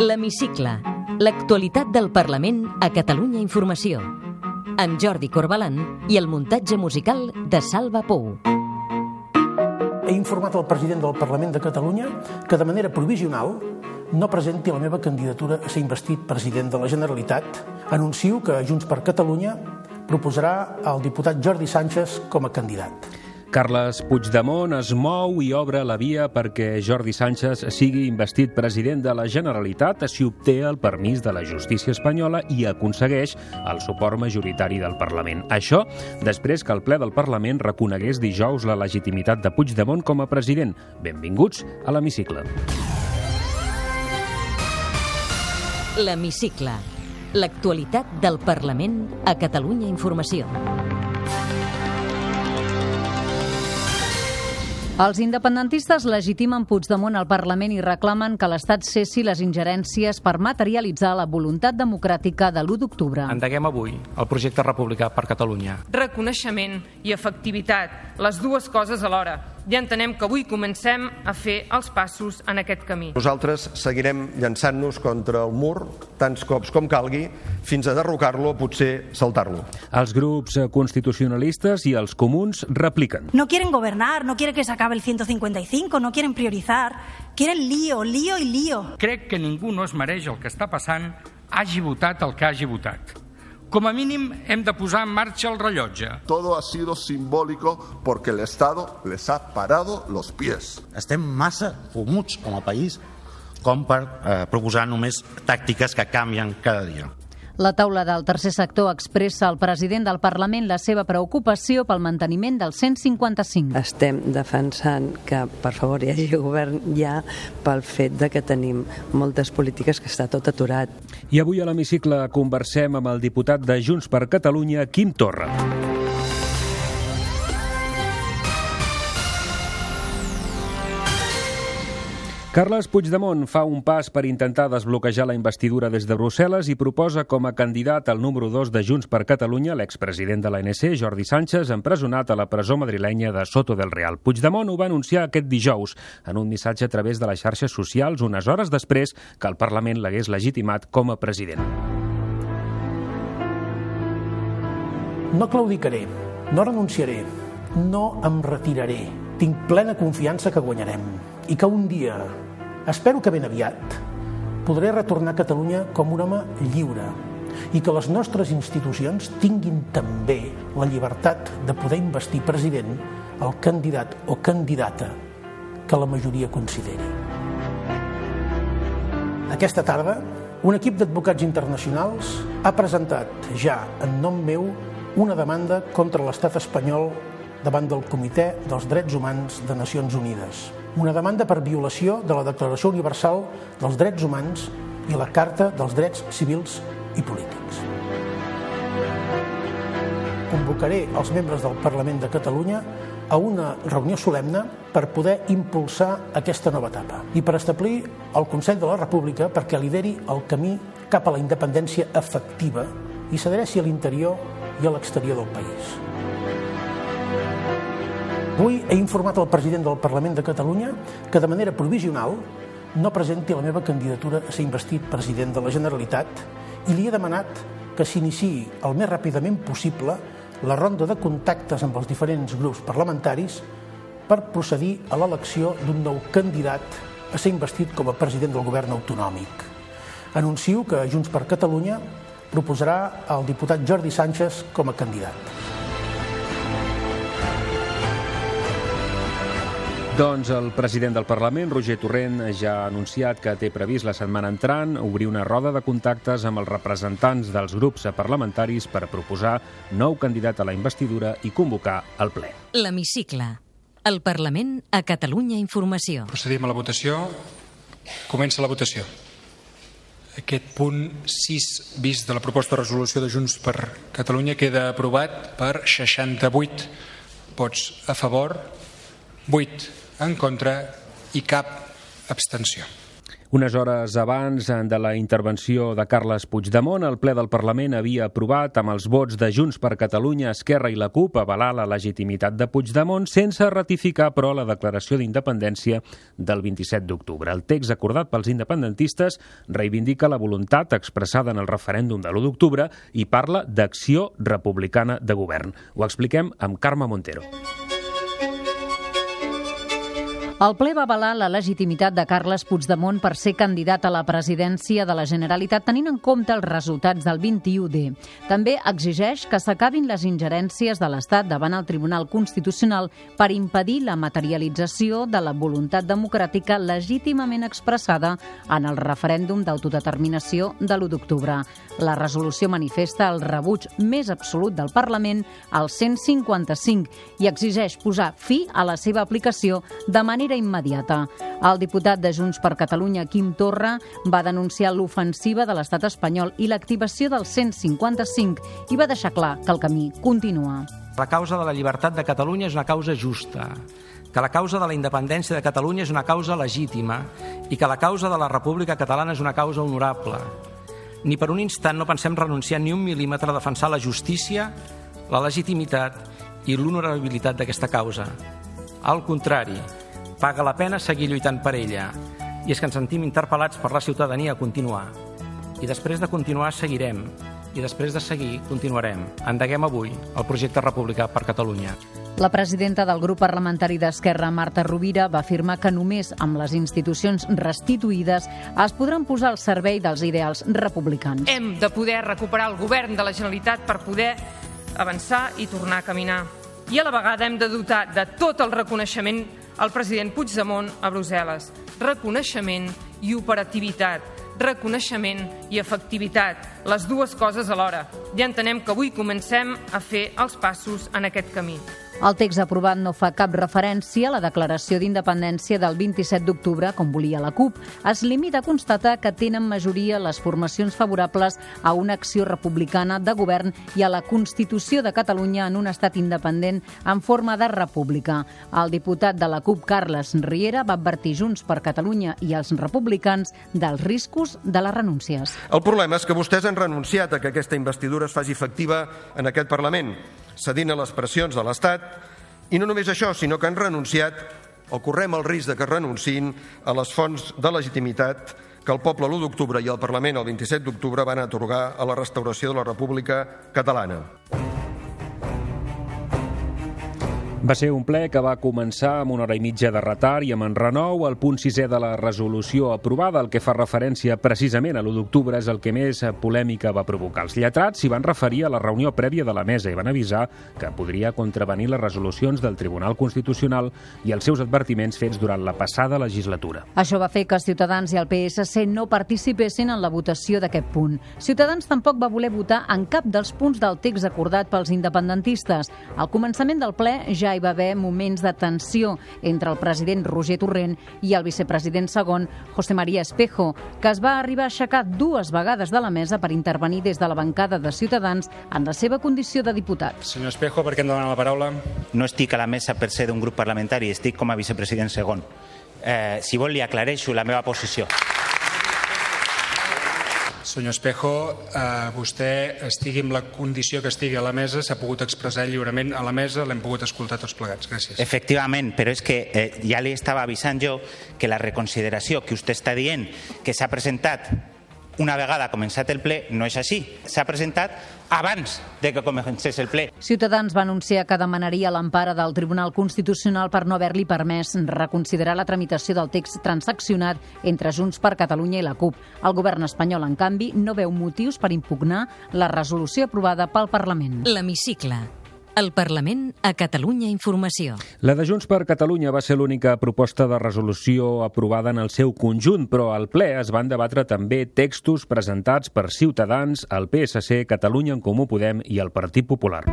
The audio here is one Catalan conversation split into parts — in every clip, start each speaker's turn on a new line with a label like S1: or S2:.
S1: L'Hemicicle. L'actualitat del Parlament a Catalunya Informació. Amb Jordi Corbalan i el muntatge musical de Salva Pou.
S2: He informat el president del Parlament de Catalunya que de manera provisional no presenti la meva candidatura a ser investit president de la Generalitat. Anuncio que Junts per Catalunya proposarà el diputat Jordi Sánchez com a candidat.
S3: Carles Puigdemont es mou i obre la via perquè Jordi Sánchez sigui investit president de la Generalitat si obté el permís de la justícia espanyola i aconsegueix el suport majoritari del Parlament. Això després que el ple del Parlament reconegués dijous la legitimitat de Puigdemont com a president. Benvinguts a l'Hemicicle.
S1: L'Hemicicle. L'actualitat del Parlament a Catalunya Informació.
S4: Els independentistes legitimen Puigdemont al Parlament i reclamen que l'Estat cessi les ingerències per materialitzar la voluntat democràtica de l'1 d'octubre.
S5: Endeguem avui el projecte republicà per Catalunya.
S6: Reconeixement i efectivitat, les dues coses alhora ja entenem que avui comencem a fer els passos en aquest camí.
S7: Nosaltres seguirem llançant-nos contra el mur tants cops com calgui fins a derrocar-lo o potser saltar-lo.
S3: Els grups constitucionalistes i els comuns repliquen.
S8: No quieren governar, no quieren que se acabe el 155, no quieren priorizar, quieren lío, lío i lío.
S9: Crec que ningú no es mereix el que està passant, hagi votat el que hagi votat. Com a mínim hem de posar en marxa el rellotge.
S10: Todo ha sido simbólico porque el Estado les ha parado los pies.
S11: Estem massa fumuts com a país com per eh, proposar només tàctiques que canvien cada dia.
S4: La taula del tercer sector expressa al president del Parlament la seva preocupació pel manteniment del 155.
S12: Estem defensant que, per favor, hi hagi govern ja pel fet de que tenim moltes polítiques que està tot aturat.
S3: I avui a l'hemicicle conversem amb el diputat de Junts per Catalunya, Quim Torra. Carles Puigdemont fa un pas per intentar desbloquejar la investidura des de Brussel·les i proposa com a candidat al número 2 de Junts per Catalunya l'expresident de l'ANC, Jordi Sánchez, empresonat a la presó madrilenya de Soto del Real. Puigdemont ho va anunciar aquest dijous en un missatge a través de les xarxes socials unes hores després que el Parlament l'hagués legitimat com a president.
S2: No claudicaré, no renunciaré, no em retiraré. Tinc plena confiança que guanyarem i que un dia, espero que ben aviat, podré retornar a Catalunya com un home lliure i que les nostres institucions tinguin també la llibertat de poder investir president el candidat o candidata que la majoria consideri. Aquesta tarda, un equip d'advocats internacionals ha presentat ja en nom meu una demanda contra l'estat espanyol davant del Comitè dels Drets Humans de Nacions Unides. Una demanda per violació de la Declaració Universal dels Drets Humans i la Carta dels Drets Civils i Polítics. Convocaré els membres del Parlament de Catalunya a una reunió solemne per poder impulsar aquesta nova etapa i per establir el Consell de la República perquè lideri el camí cap a la independència efectiva i s'adreci a l'interior i a l'exterior del país. Avui he informat el president del Parlament de Catalunya que de manera provisional no presenti la meva candidatura a ser investit president de la Generalitat i li he demanat que s'iniciï el més ràpidament possible la ronda de contactes amb els diferents grups parlamentaris per procedir a l'elecció d'un nou candidat a ser investit com a president del govern autonòmic. Anuncio que Junts per Catalunya proposarà el diputat Jordi Sánchez com a candidat.
S3: Doncs el president del Parlament, Roger Torrent, ja ha anunciat que té previst la setmana entrant obrir una roda de contactes amb els representants dels grups parlamentaris per proposar nou candidat a la investidura i convocar el ple.
S1: L'Hemicicle. El Parlament a Catalunya Informació.
S9: Procedim a la votació. Comença la votació. Aquest punt 6 vist de la proposta de resolució de Junts per Catalunya queda aprovat per 68 vots a favor, 8 en contra i cap abstenció.
S3: Unes hores abans de la intervenció de Carles Puigdemont, el ple del Parlament havia aprovat amb els vots de Junts per Catalunya, Esquerra i la CUP avalar la legitimitat de Puigdemont sense ratificar, però, la declaració d'independència del 27 d'octubre. El text acordat pels independentistes reivindica la voluntat expressada en el referèndum de l'1 d'octubre i parla d'acció republicana de govern. Ho expliquem amb Carme Montero.
S4: El ple va avalar la legitimitat de Carles Puigdemont per ser candidat a la presidència de la Generalitat tenint en compte els resultats del 21D. També exigeix que s'acabin les ingerències de l'Estat davant el Tribunal Constitucional per impedir la materialització de la voluntat democràtica legítimament expressada en el referèndum d'autodeterminació de l'1 d'octubre. La resolució manifesta el rebuig més absolut del Parlament al 155 i exigeix posar fi a la seva aplicació de manera manera immediata. El diputat de Junts per Catalunya, Quim Torra, va denunciar l'ofensiva de l'estat espanyol i l'activació del 155 i va deixar clar que el camí continua.
S13: La causa de la llibertat de Catalunya és una causa justa, que la causa de la independència de Catalunya és una causa legítima i que la causa de la República Catalana és una causa honorable. Ni per un instant no pensem renunciar ni un mil·límetre a defensar la justícia, la legitimitat i l'honorabilitat d'aquesta causa. Al contrari, paga la pena seguir lluitant per ella. I és que ens sentim interpel·lats per la ciutadania a continuar. I després de continuar seguirem. I després de seguir continuarem. Endeguem avui el projecte republicà per Catalunya.
S4: La presidenta del grup parlamentari d'Esquerra, Marta Rovira, va afirmar que només amb les institucions restituïdes es podran posar al servei dels ideals republicans.
S6: Hem de poder recuperar el govern de la Generalitat per poder avançar i tornar a caminar. I a la vegada hem de dotar de tot el reconeixement el president Puigdemont a Brussel·les. Reconeixement i operativitat, reconeixement i efectivitat, les dues coses alhora. Ja entenem que avui comencem a fer els passos en aquest camí.
S4: El text aprovat no fa cap referència a la declaració d'independència del 27 d'octubre, com volia la CUP. Es limita a constatar que tenen majoria les formacions favorables a una acció republicana de govern i a la Constitució de Catalunya en un estat independent en forma de república. El diputat de la CUP, Carles Riera, va advertir Junts per Catalunya i els republicans dels riscos de les renúncies.
S7: El problema és que vostès han renunciat a que aquesta investidura es faci efectiva en aquest Parlament cedint a les pressions de l'Estat, i no només això, sinó que han renunciat, o correm el risc de que renunciïn, a les fonts de legitimitat que el poble l'1 d'octubre i el Parlament el 27 d'octubre van atorgar a la restauració de la República Catalana.
S3: Va ser un ple que va començar amb una hora i mitja de retard i amb enrenou. El punt sisè de la resolució aprovada, el que fa referència precisament a l'1 d'octubre, és el que més polèmica va provocar. Els lletrats s'hi van referir a la reunió prèvia de la mesa i van avisar que podria contravenir les resolucions del Tribunal Constitucional i els seus advertiments fets durant la passada legislatura.
S4: Això va fer que Ciutadans i el PSC no participessin en la votació d'aquest punt. Ciutadans tampoc va voler votar en cap dels punts del text acordat pels independentistes. Al començament del ple ja ja hi va haver moments de tensió entre el president Roger Torrent i el vicepresident segon, José María Espejo, que es va arribar a aixecar dues vegades de la mesa per intervenir des de la bancada de Ciutadans en la seva condició de diputat.
S9: Senyor Espejo, per què em demana la paraula?
S14: No estic a la mesa per ser d'un grup parlamentari, estic com a vicepresident segon. Eh, si vol, li aclareixo la meva posició.
S9: Senyor Espejo, eh, vostè estigui en la condició que estigui a la mesa, s'ha pogut expressar lliurement a la mesa, l'hem pogut escoltar tots plegats. Gràcies.
S14: Efectivament, però és que eh, ja li estava avisant jo que la reconsideració que vostè està dient que s'ha presentat una vegada començat el ple, no és així. S'ha presentat abans de que comencés el ple.
S4: Ciutadans va anunciar que demanaria l'empara del Tribunal Constitucional per no haver-li permès reconsiderar la tramitació del text transaccionat entre Junts per Catalunya i la CUP. El govern espanyol, en canvi, no veu motius per impugnar la resolució aprovada pel Parlament.
S1: L'hemicicle el Parlament a Catalunya Informació.
S3: La de Junts per Catalunya va ser l'única proposta de resolució aprovada en el seu conjunt, però al ple es van debatre també textos presentats per Ciutadans, el PSC, Catalunya en Comú Podem i el Partit Popular.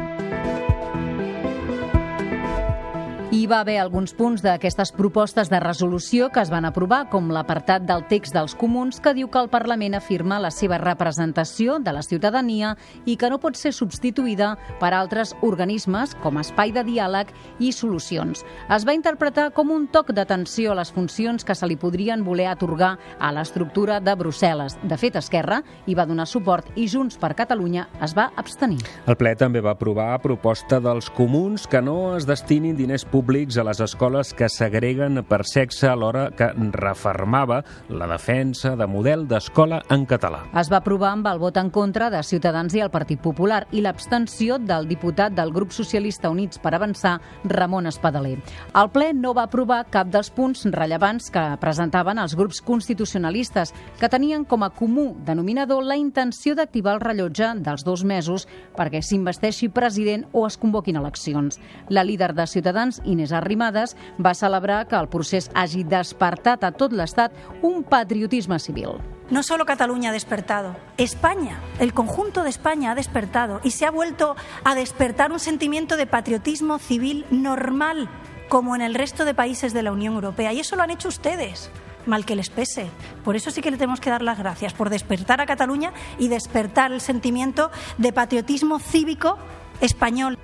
S4: Hi va haver alguns punts d'aquestes propostes de resolució que es van aprovar, com l'apartat del text dels comuns que diu que el Parlament afirma la seva representació de la ciutadania i que no pot ser substituïda per altres organismes com espai de diàleg i solucions. Es va interpretar com un toc d'atenció a les funcions que se li podrien voler atorgar a l'estructura de Brussel·les. De fet, Esquerra hi va donar suport i Junts per Catalunya es va abstenir.
S3: El ple també va aprovar a proposta dels comuns que no es destinin diners públics públics a les escoles que segreguen per sexe alhora que refermava la defensa de model d'escola en català.
S4: Es va aprovar amb el vot en contra de Ciutadans i el Partit Popular i l'abstenció del diputat del grup socialista Units per Avançar, Ramon Espadaler. El ple no va aprovar cap dels punts rellevants que presentaven els grups constitucionalistes, que tenien com a comú denominador la intenció d'activar el rellotge dels dos mesos perquè s'investeixi president o es convoquin eleccions. La líder de Ciutadans, Inés Arrimadas, va celebrar que el procés hagi despertat a tot l'Estat un patriotisme civil.
S8: No solo Cataluña ha despertado, España, el conjunto de España ha despertado y se ha vuelto a despertar un sentimiento de patriotismo civil normal, como en el resto de países de la Unión Europea. Y eso lo han hecho ustedes mal que les pese. Por eso sí que le tenemos que dar las gracias, por despertar a Cataluña y despertar el sentimiento de patriotismo cívico español.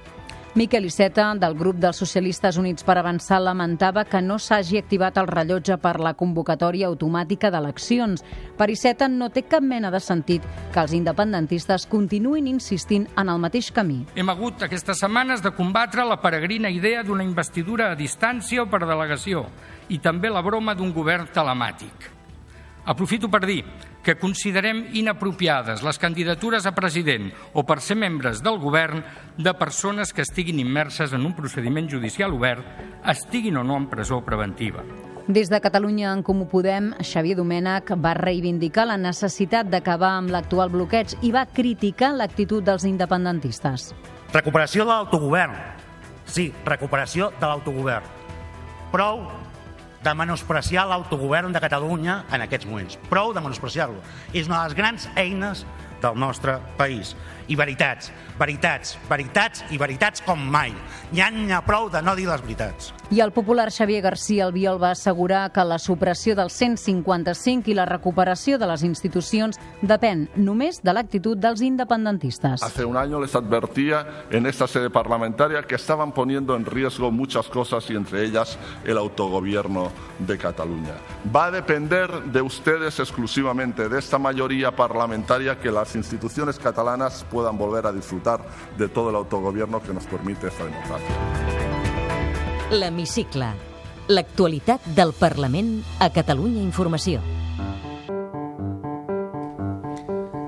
S4: Miquel Iceta, del grup dels Socialistes Units per Avançar, lamentava que no s'hagi activat el rellotge per la convocatòria automàtica d'eleccions. Per Iceta no té cap mena de sentit que els independentistes continuïn insistint en el mateix camí.
S15: Hem hagut aquestes setmanes de combatre la peregrina idea d'una investidura a distància o per delegació i també la broma d'un govern telemàtic. Aprofito per dir que considerem inapropiades les candidatures a president o per ser membres del govern de persones que estiguin immerses en un procediment judicial obert, estiguin o no en presó preventiva.
S4: Des de Catalunya en Comú Podem, Xavier Domènech va reivindicar la necessitat d'acabar amb l'actual bloqueig i va criticar l'actitud dels independentistes.
S11: Recuperació de l'autogovern. Sí, recuperació de l'autogovern. Prou de menospreciar l'autogovern de Catalunya en aquests moments. Prou de menospreciar-lo. És una de les grans eines del nostre país. I veritats, veritats, veritats i veritats com mai. N'hi ha, ha prou de no dir les veritats.
S4: I el popular Xavier García Albiol va assegurar que la supressió del 155 i la recuperació de les institucions depèn només de l'actitud dels independentistes.
S10: Hace un año les advertía en esta sede parlamentaria que estaban poniendo en riesgo muchas cosas y entre ellas el autogobierno de Cataluña. Va a depender de ustedes exclusivamente, de esta mayoría parlamentaria, que las instituciones catalanas puedan volver a disfrutar de todo el autogobierno que nos permite esta democracia.
S1: L'Hemicicle. L'actualitat del Parlament a Catalunya Informació.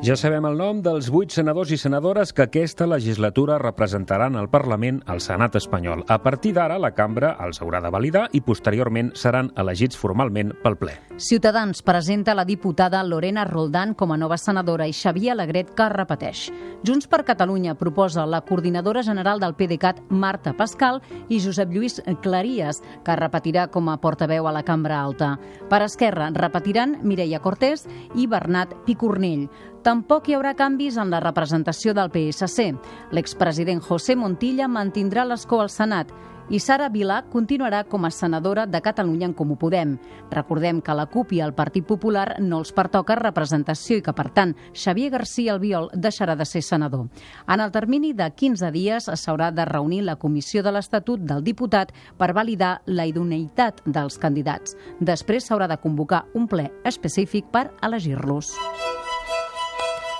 S3: Ja sabem el nom dels vuit senadors i senadores que aquesta legislatura representaran al Parlament al Senat espanyol. A partir d'ara, la cambra els haurà de validar i posteriorment seran elegits formalment pel ple.
S4: Ciutadans presenta la diputada Lorena Roldán com a nova senadora i Xavier Alegret que repeteix. Junts per Catalunya proposa la coordinadora general del PDeCAT Marta Pascal i Josep Lluís Claries, que repetirà com a portaveu a la cambra alta. Per Esquerra repetiran Mireia Cortés i Bernat Picornell. Tampoc hi haurà canvis en la representació del PSC. L'expresident José Montilla mantindrà l'escó al Senat i Sara Vilà continuarà com a senadora de Catalunya en Comú Podem. Recordem que la CUP i el Partit Popular no els pertoca representació i que, per tant, Xavier García Albiol deixarà de ser senador. En el termini de 15 dies s'haurà de reunir la Comissió de l'Estatut del diputat per validar la idoneïtat dels candidats. Després s'haurà de convocar un ple específic per elegir-los.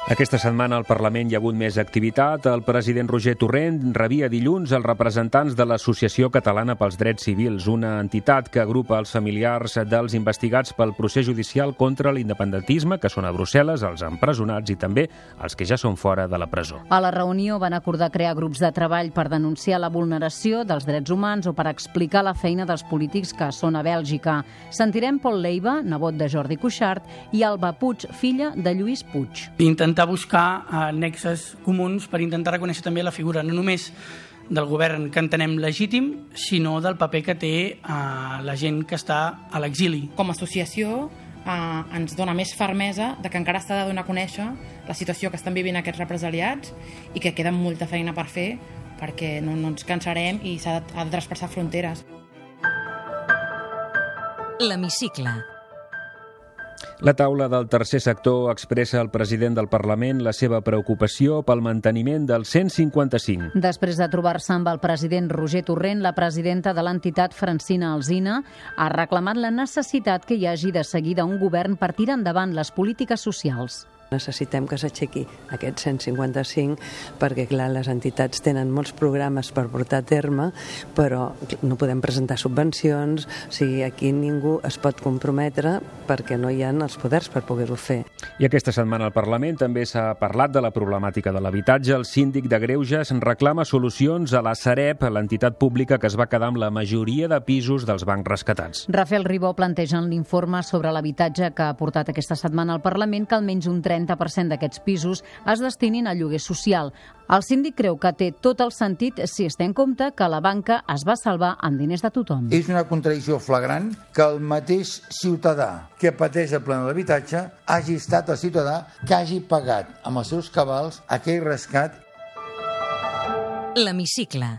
S3: Aquesta setmana al Parlament hi ha hagut més activitat. El president Roger Torrent rebia dilluns els representants de l'Associació Catalana pels Drets Civils, una entitat que agrupa els familiars dels investigats pel procés judicial contra l'independentisme, que són a Brussel·les, els empresonats i també els que ja són fora de la presó.
S4: A la reunió van acordar crear grups de treball per denunciar la vulneració dels drets humans o per explicar la feina dels polítics que són a Bèlgica. Sentirem Pol Leiva, nebot de Jordi Cuixart, i Alba Puig, filla de Lluís Puig.
S16: Intentar buscar eh, nexes comuns per intentar reconèixer també la figura no només del govern que entenem legítim, sinó del paper que té eh, la gent que està a l'exili.
S17: Com a associació eh, ens dona més fermesa de que encara s'ha de donar a conèixer la situació que estan vivint aquests represaliats i que queda molta feina per fer perquè no, no ens cansarem i s'ha de, de traspassar fronteres.
S1: L'hemicicle.
S3: La taula del tercer sector expressa al president del Parlament la seva preocupació pel manteniment del 155.
S4: Després de trobar-se amb el president Roger Torrent, la presidenta de l'entitat Francina Alzina ha reclamat la necessitat que hi hagi de seguida un govern per tirar endavant les polítiques socials.
S12: Necessitem que s'aixequi aquest 155 perquè, clar, les entitats tenen molts programes per portar a terme, però no podem presentar subvencions, o sigui, aquí ningú es pot comprometre perquè no hi ha els poders per poder-ho fer.
S3: I aquesta setmana al Parlament també s'ha parlat de la problemàtica de l'habitatge. El síndic de Greuges reclama solucions a la Sareb, l'entitat pública que es va quedar amb la majoria de pisos dels bancs rescatats.
S4: Rafael Ribó planteja en l'informe sobre l'habitatge que ha portat aquesta setmana al Parlament que almenys un 30% d'aquests pisos es destinin al lloguer social. El síndic creu que té tot el sentit si es té en compte que la banca es va salvar amb diners de tothom.
S18: És una contradicció flagrant que el mateix ciutadà que pateix el problema de l'habitatge hagi estat el ciutadà que hagi pagat amb els seus cabals aquell rescat.
S1: L'hemicicle.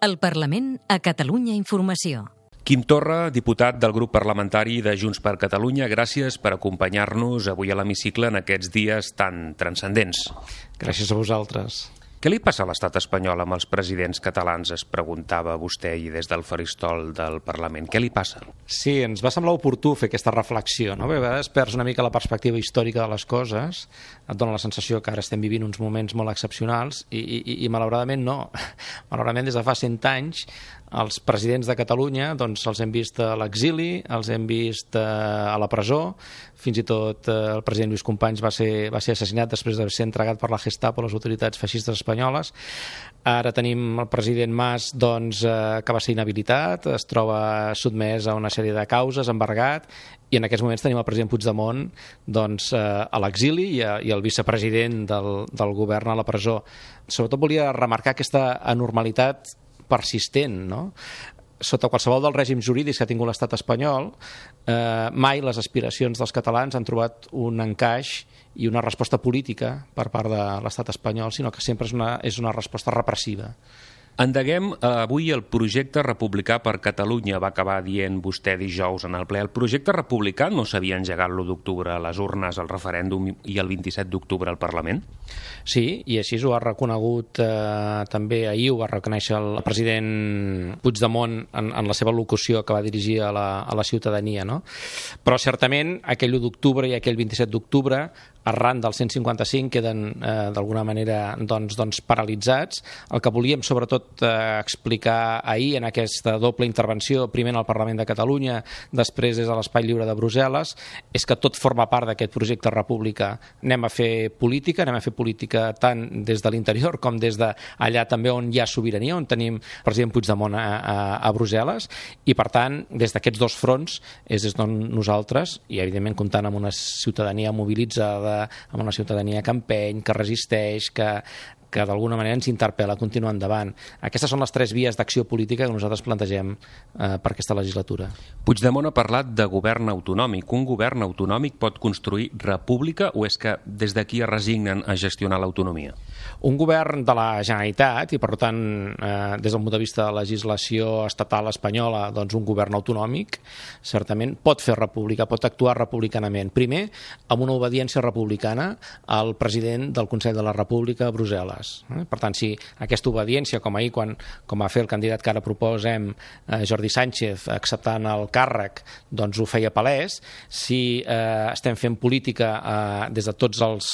S1: El Parlament a Catalunya Informació.
S3: Quim Torra, diputat del grup parlamentari de Junts per Catalunya, gràcies per acompanyar-nos avui a l'hemicicle en aquests dies tan transcendents.
S13: Gràcies a vosaltres.
S3: Què li passa a l'estat espanyol amb els presidents catalans, es preguntava vostè i des del faristol del Parlament. Què li passa?
S13: Sí, ens va semblar oportú fer aquesta reflexió. No? a vegades perds una mica la perspectiva històrica de les coses, et dona la sensació que ara estem vivint uns moments molt excepcionals i, i, i malauradament no. Malauradament des de fa 100 anys els presidents de Catalunya doncs, els hem vist a l'exili, els hem vist eh, a la presó, fins i tot eh, el president Lluís Companys va ser, va ser assassinat després de ser entregat per la Gestapo a les autoritats feixistes espanyoles. Ara tenim el president Mas doncs, eh, que va ser inhabilitat, es troba sotmès a una sèrie de causes, embargat, i en aquests moments tenim el president Puigdemont doncs, eh, a l'exili i, i el vicepresident del, del govern a la presó. Sobretot volia remarcar aquesta anormalitat persistent, no? sota qualsevol dels règims jurídics que ha tingut l'estat espanyol, eh, mai les aspiracions dels catalans han trobat un encaix i una resposta política per part de l'estat espanyol, sinó que sempre és una, és una resposta repressiva.
S3: Endeguem eh, avui el projecte republicà per Catalunya, va acabar dient vostè dijous en el ple. El projecte republicà no s'havia engegat l'1 d'octubre a les urnes al referèndum i el 27 d'octubre al Parlament?
S13: Sí, i així ho ha reconegut eh, també ahir, ho va reconèixer el president Puigdemont en, en la seva locució que va dirigir a la, a la ciutadania. No? Però certament aquell 1 d'octubre i aquell 27 d'octubre arran del 155 queden eh, d'alguna manera doncs, doncs paralitzats. El que volíem sobretot eh, explicar ahir en aquesta doble intervenció, primer en el Parlament de Catalunya, després des de l'Espai Lliure de Brussel·les, és que tot forma part d'aquest projecte república. Anem a fer política, anem a fer política tant des de l'interior com des d'allà també on hi ha sobirania, on tenim el president Puigdemont a, a, a Brussel·les, i per tant, des d'aquests dos fronts és des d'on nosaltres, i evidentment comptant amb una ciutadania mobilitzada, amb una ciutadania que empeny, que resisteix, que, que d'alguna manera ens interpel·la a continuar endavant. Aquestes són les tres vies d'acció política que nosaltres plantegem eh, per aquesta legislatura.
S3: Puigdemont ha parlat de govern autonòmic. Un govern autonòmic pot construir república o és que des d'aquí es resignen a gestionar l'autonomia?
S13: Un govern de la Generalitat, i per tant, eh, des del punt de vista de la legislació estatal espanyola, doncs un govern autonòmic, certament pot fer república, pot actuar republicanament. Primer, amb una obediència republicana al president del Consell de la República a Brussel·les. Eh? Per tant, si aquesta obediència, com ahir, quan, com va fer el candidat que ara proposem, eh, Jordi Sánchez, acceptant el càrrec, doncs ho feia palès, si eh, estem fent política eh, des de tots els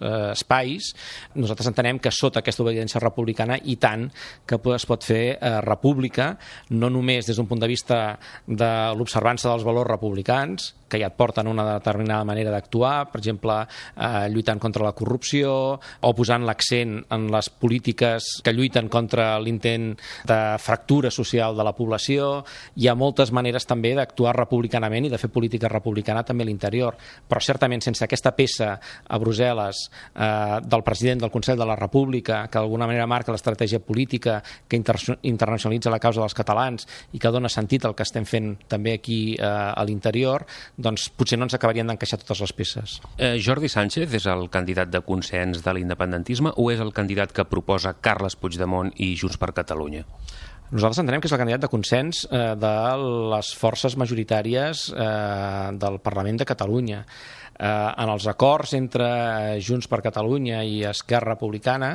S13: eh, espais, nosaltres entenem que sota aquesta obediència republicana i tant que es pot fer eh, república, no només des d'un punt de vista de l'observança dels valors republicans, que ja et porten una determinada manera d'actuar, per exemple, eh, lluitant contra la corrupció o posant l'accent en les polítiques que lluiten contra l'intent de fractura social de la població. Hi ha moltes maneres també d'actuar republicanament i de fer política republicana també a l'interior, però certament sense aquesta peça a Brussel·les eh, del president del Consell de la República, que d'alguna manera marca l'estratègia política que inter internacionalitza la causa dels catalans i que dona sentit al que estem fent també aquí eh, a l'interior, doncs potser no ens acabarien d'encaixar totes les peces.
S3: Eh, Jordi Sánchez és el candidat de consens de l'independentisme o és el candidat que proposa Carles Puigdemont i Junts per Catalunya?
S13: Nosaltres entenem que és el candidat de consens eh, de les forces majoritàries eh, del Parlament de Catalunya. Eh, en els acords entre Junts per Catalunya i Esquerra Republicana,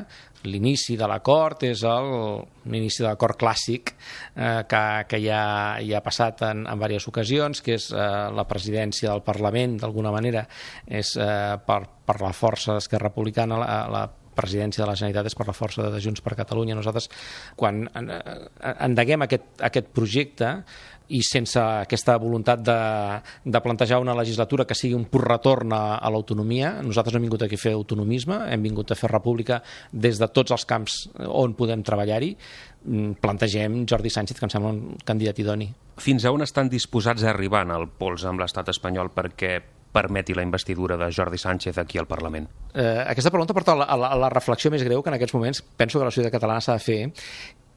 S13: l'inici de l'acord és l'inici de l'acord clàssic eh, que, que ja, ja ha passat en, en diverses ocasions, que és eh, la presidència del Parlament, d'alguna manera, és eh, per, per la força d'Esquerra Republicana la, la presidència de la Generalitat és per la força de Junts per Catalunya. Nosaltres, quan endeguem aquest, aquest projecte, i sense aquesta voluntat de, de plantejar una legislatura que sigui un pur retorn a, a l'autonomia. Nosaltres no hem vingut aquí a fer autonomisme, hem vingut a fer república des de tots els camps on podem treballar-hi. Mm, plantegem Jordi Sánchez, que em sembla un candidat idoni.
S3: Fins a on estan disposats a arribar en el pols amb l'estat espanyol perquè permeti la investidura de Jordi Sánchez aquí al Parlament?
S13: Eh, aquesta pregunta porta a la, a, la, reflexió més greu que en aquests moments penso que la societat catalana s'ha de fer,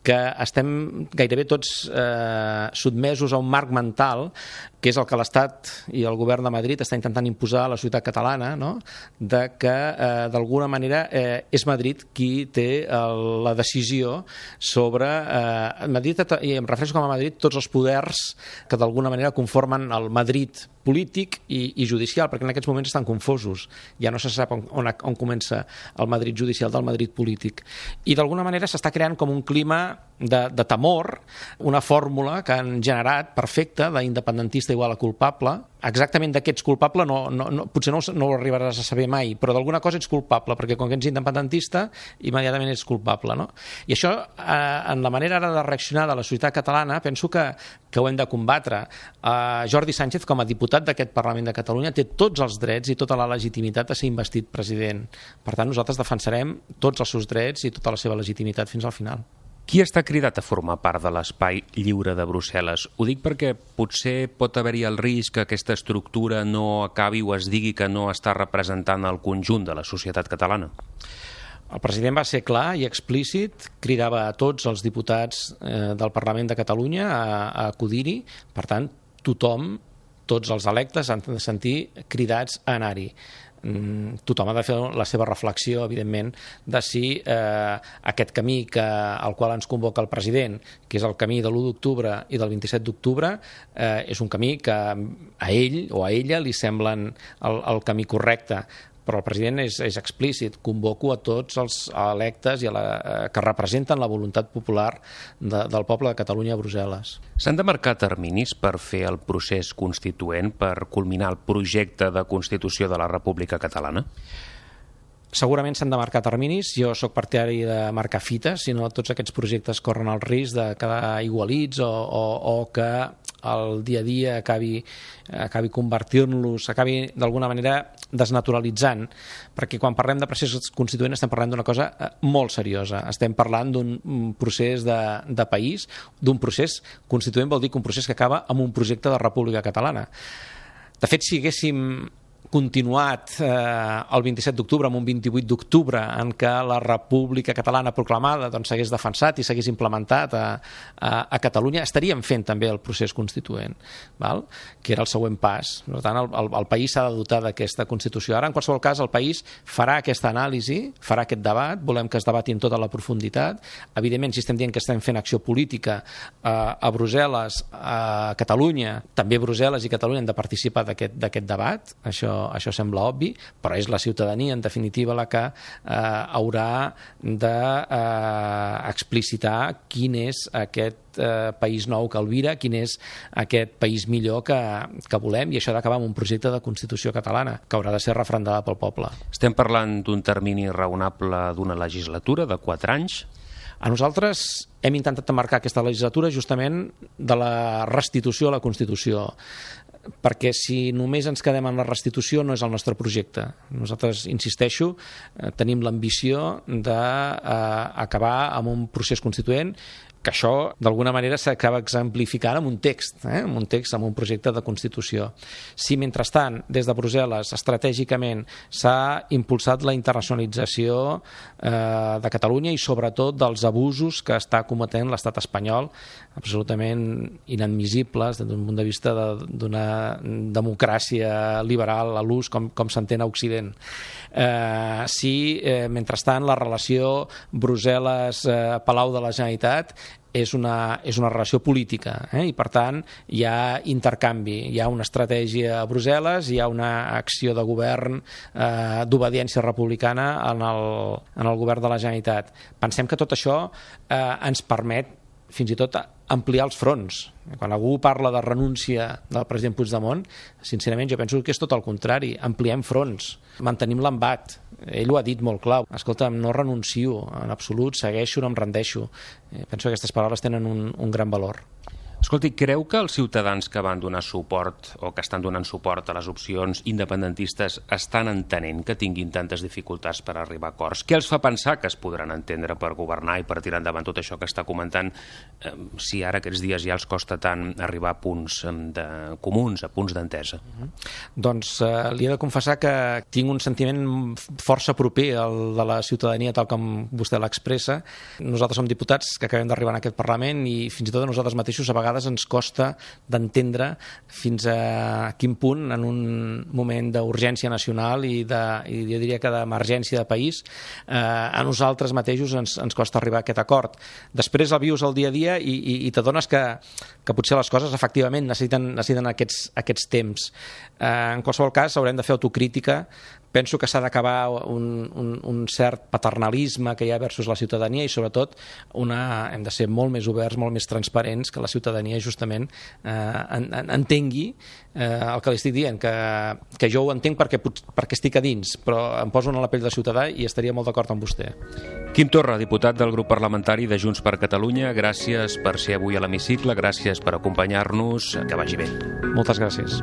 S13: que estem gairebé tots eh, sotmesos a un marc mental que és el que l'Estat i el govern de Madrid està intentant imposar a la societat catalana, no? de que eh, d'alguna manera eh, és Madrid qui té el, la decisió sobre... Eh, Madrid, i em refereixo com a Madrid, tots els poders que d'alguna manera conformen el Madrid polític i, i judicial, perquè en aquests moments estan confosos. Ja no se sap on, on, on comença el Madrid judicial del Madrid polític. I d'alguna manera s'està creant com un clima de, de temor, una fórmula que han generat perfecta d'independentista igual a culpable, exactament ets culpable no, no, no, potser no, no ho arribaràs a saber mai, però d'alguna cosa ets culpable, perquè quan ets independentista immediatament ets culpable. No? I això, eh, en la manera ara de reaccionar de la societat catalana, penso que, que ho hem de combatre. Eh, Jordi Sánchez, com a diputat d'aquest Parlament de Catalunya, té tots els drets i tota la legitimitat de ser investit president. Per tant, nosaltres defensarem tots els seus drets i tota la seva legitimitat fins al final.
S3: Qui està cridat a formar part de l'espai lliure de Brussel·les? Ho dic perquè potser pot haver-hi el risc que aquesta estructura no acabi o es digui que no està representant el conjunt de la societat catalana.
S13: El president va ser clar i explícit, cridava a tots els diputats eh, del Parlament de Catalunya a, a acudir-hi, per tant, tothom, tots els electes han de sentir cridats a anar-hi. Mm, tothom ha de fer la seva reflexió, evidentment, de si eh, aquest camí que, al qual ens convoca el president, que és el camí de l'1 d'octubre i del 27 d'octubre, eh, és un camí que a ell o a ella li semblen el, el camí correcte però el president és, és explícit, convoco a tots els electes i a la, eh, que representen la voluntat popular de, del poble de Catalunya a Brussel·les.
S3: S'han de marcar terminis per fer el procés constituent, per culminar el projecte de Constitució de la República Catalana?
S13: Segurament s'han de marcar terminis, jo sóc partidari de marcar fites, si no tots aquests projectes corren el risc de quedar igualits o, o, o que el dia a dia acabi, acabi convertint-los, acabi d'alguna manera desnaturalitzant, perquè quan parlem de procés constituent estem parlant d'una cosa eh, molt seriosa, estem parlant d'un procés de, de país, d'un procés constituent vol dir que un procés que acaba amb un projecte de república catalana. De fet, si haguéssim continuat eh, el 27 d'octubre amb un 28 d'octubre en què la República Catalana proclamada doncs, s'hagués defensat i s'hagués implementat a, a, a Catalunya, estaríem fent també el procés constituent, val? que era el següent pas. Per tant, el, el, el país s'ha de dotar d'aquesta Constitució. Ara, en qualsevol cas, el país farà aquesta anàlisi, farà aquest debat, volem que es debati en tota la profunditat. Evidentment, si estem dient que estem fent acció política eh, a Brussel·les, a Catalunya, també Brussel·les i Catalunya han de participar d'aquest debat, això això sembla obvi, però és la ciutadania, en definitiva, la que eh, haurà d'explicitar eh, quin és aquest eh, país nou que albira, quin és aquest país millor que, que volem, i això ha d'acabar amb un projecte de Constitució catalana, que haurà de ser referendada pel poble.
S3: Estem parlant d'un termini raonable d'una legislatura de 4 anys?
S13: A nosaltres hem intentat marcar aquesta legislatura justament de la restitució a la Constitució perquè si només ens quedem en la restitució no és el nostre projecte. Nosaltres, insisteixo, eh, tenim l'ambició d'acabar eh, amb un procés constituent que això d'alguna manera s'acaba exemplificant amb un text, eh? amb un text, amb un projecte de Constitució. Si mentrestant, des de Brussel·les, estratègicament s'ha impulsat la internacionalització eh, de Catalunya i sobretot dels abusos que està cometent l'estat espanyol, absolutament inadmissibles des d'un punt de vista d'una de, democràcia liberal a l'ús com, com s'entén a Occident. Eh, si, eh, mentrestant, la relació Brussel·les-Palau de la Generalitat és una, és una relació política eh? i per tant hi ha intercanvi, hi ha una estratègia a Brussel·les, hi ha una acció de govern eh, d'obediència republicana en el, en el govern de la Generalitat. Pensem que tot això eh, ens permet fins i tot ampliar els fronts. Quan algú parla de renúncia del president Puigdemont, sincerament jo penso que és tot el contrari. Ampliem fronts, mantenim l'embat. Ell ho ha dit molt clar. Escolta, no renuncio en absolut, segueixo, no em rendeixo. Eh, penso que aquestes paraules tenen un, un gran valor.
S3: Escolti, creu que els ciutadans que van donar suport o que estan donant suport a les opcions independentistes estan entenent que tinguin tantes dificultats per arribar a acords? Què els fa pensar que es podran entendre per governar i per tirar endavant tot això que està comentant eh, si ara aquests dies ja els costa tant arribar a punts de, comuns, a punts d'entesa? Uh
S13: -huh. Doncs eh, li he de confessar que tinc un sentiment força proper al de la ciutadania tal com vostè l'expressa. Nosaltres som diputats que acabem d'arribar en aquest Parlament i fins i tot nosaltres mateixos a vegades vegades ens costa d'entendre fins a quin punt en un moment d'urgència nacional i, de, i jo diria que d'emergència de país eh, a nosaltres mateixos ens, ens costa arribar a aquest acord. Després el vius el dia a dia i, i, i t'adones que, que potser les coses efectivament necessiten, necessiten aquests, aquests temps. Eh, en qualsevol cas haurem de fer autocrítica penso que s'ha d'acabar un, un, un cert paternalisme que hi ha versus la ciutadania i sobretot una, hem de ser molt més oberts, molt més transparents, que la ciutadania justament eh, en, en, entengui eh, el que li estic dient, que, que jo ho entenc perquè, perquè estic a dins, però em poso en la pell de ciutadà i estaria molt d'acord amb vostè.
S3: Quim Torra, diputat del grup parlamentari de Junts per Catalunya, gràcies per ser avui a l'hemicicle, gràcies per acompanyar-nos, que vagi bé.
S13: Moltes gràcies.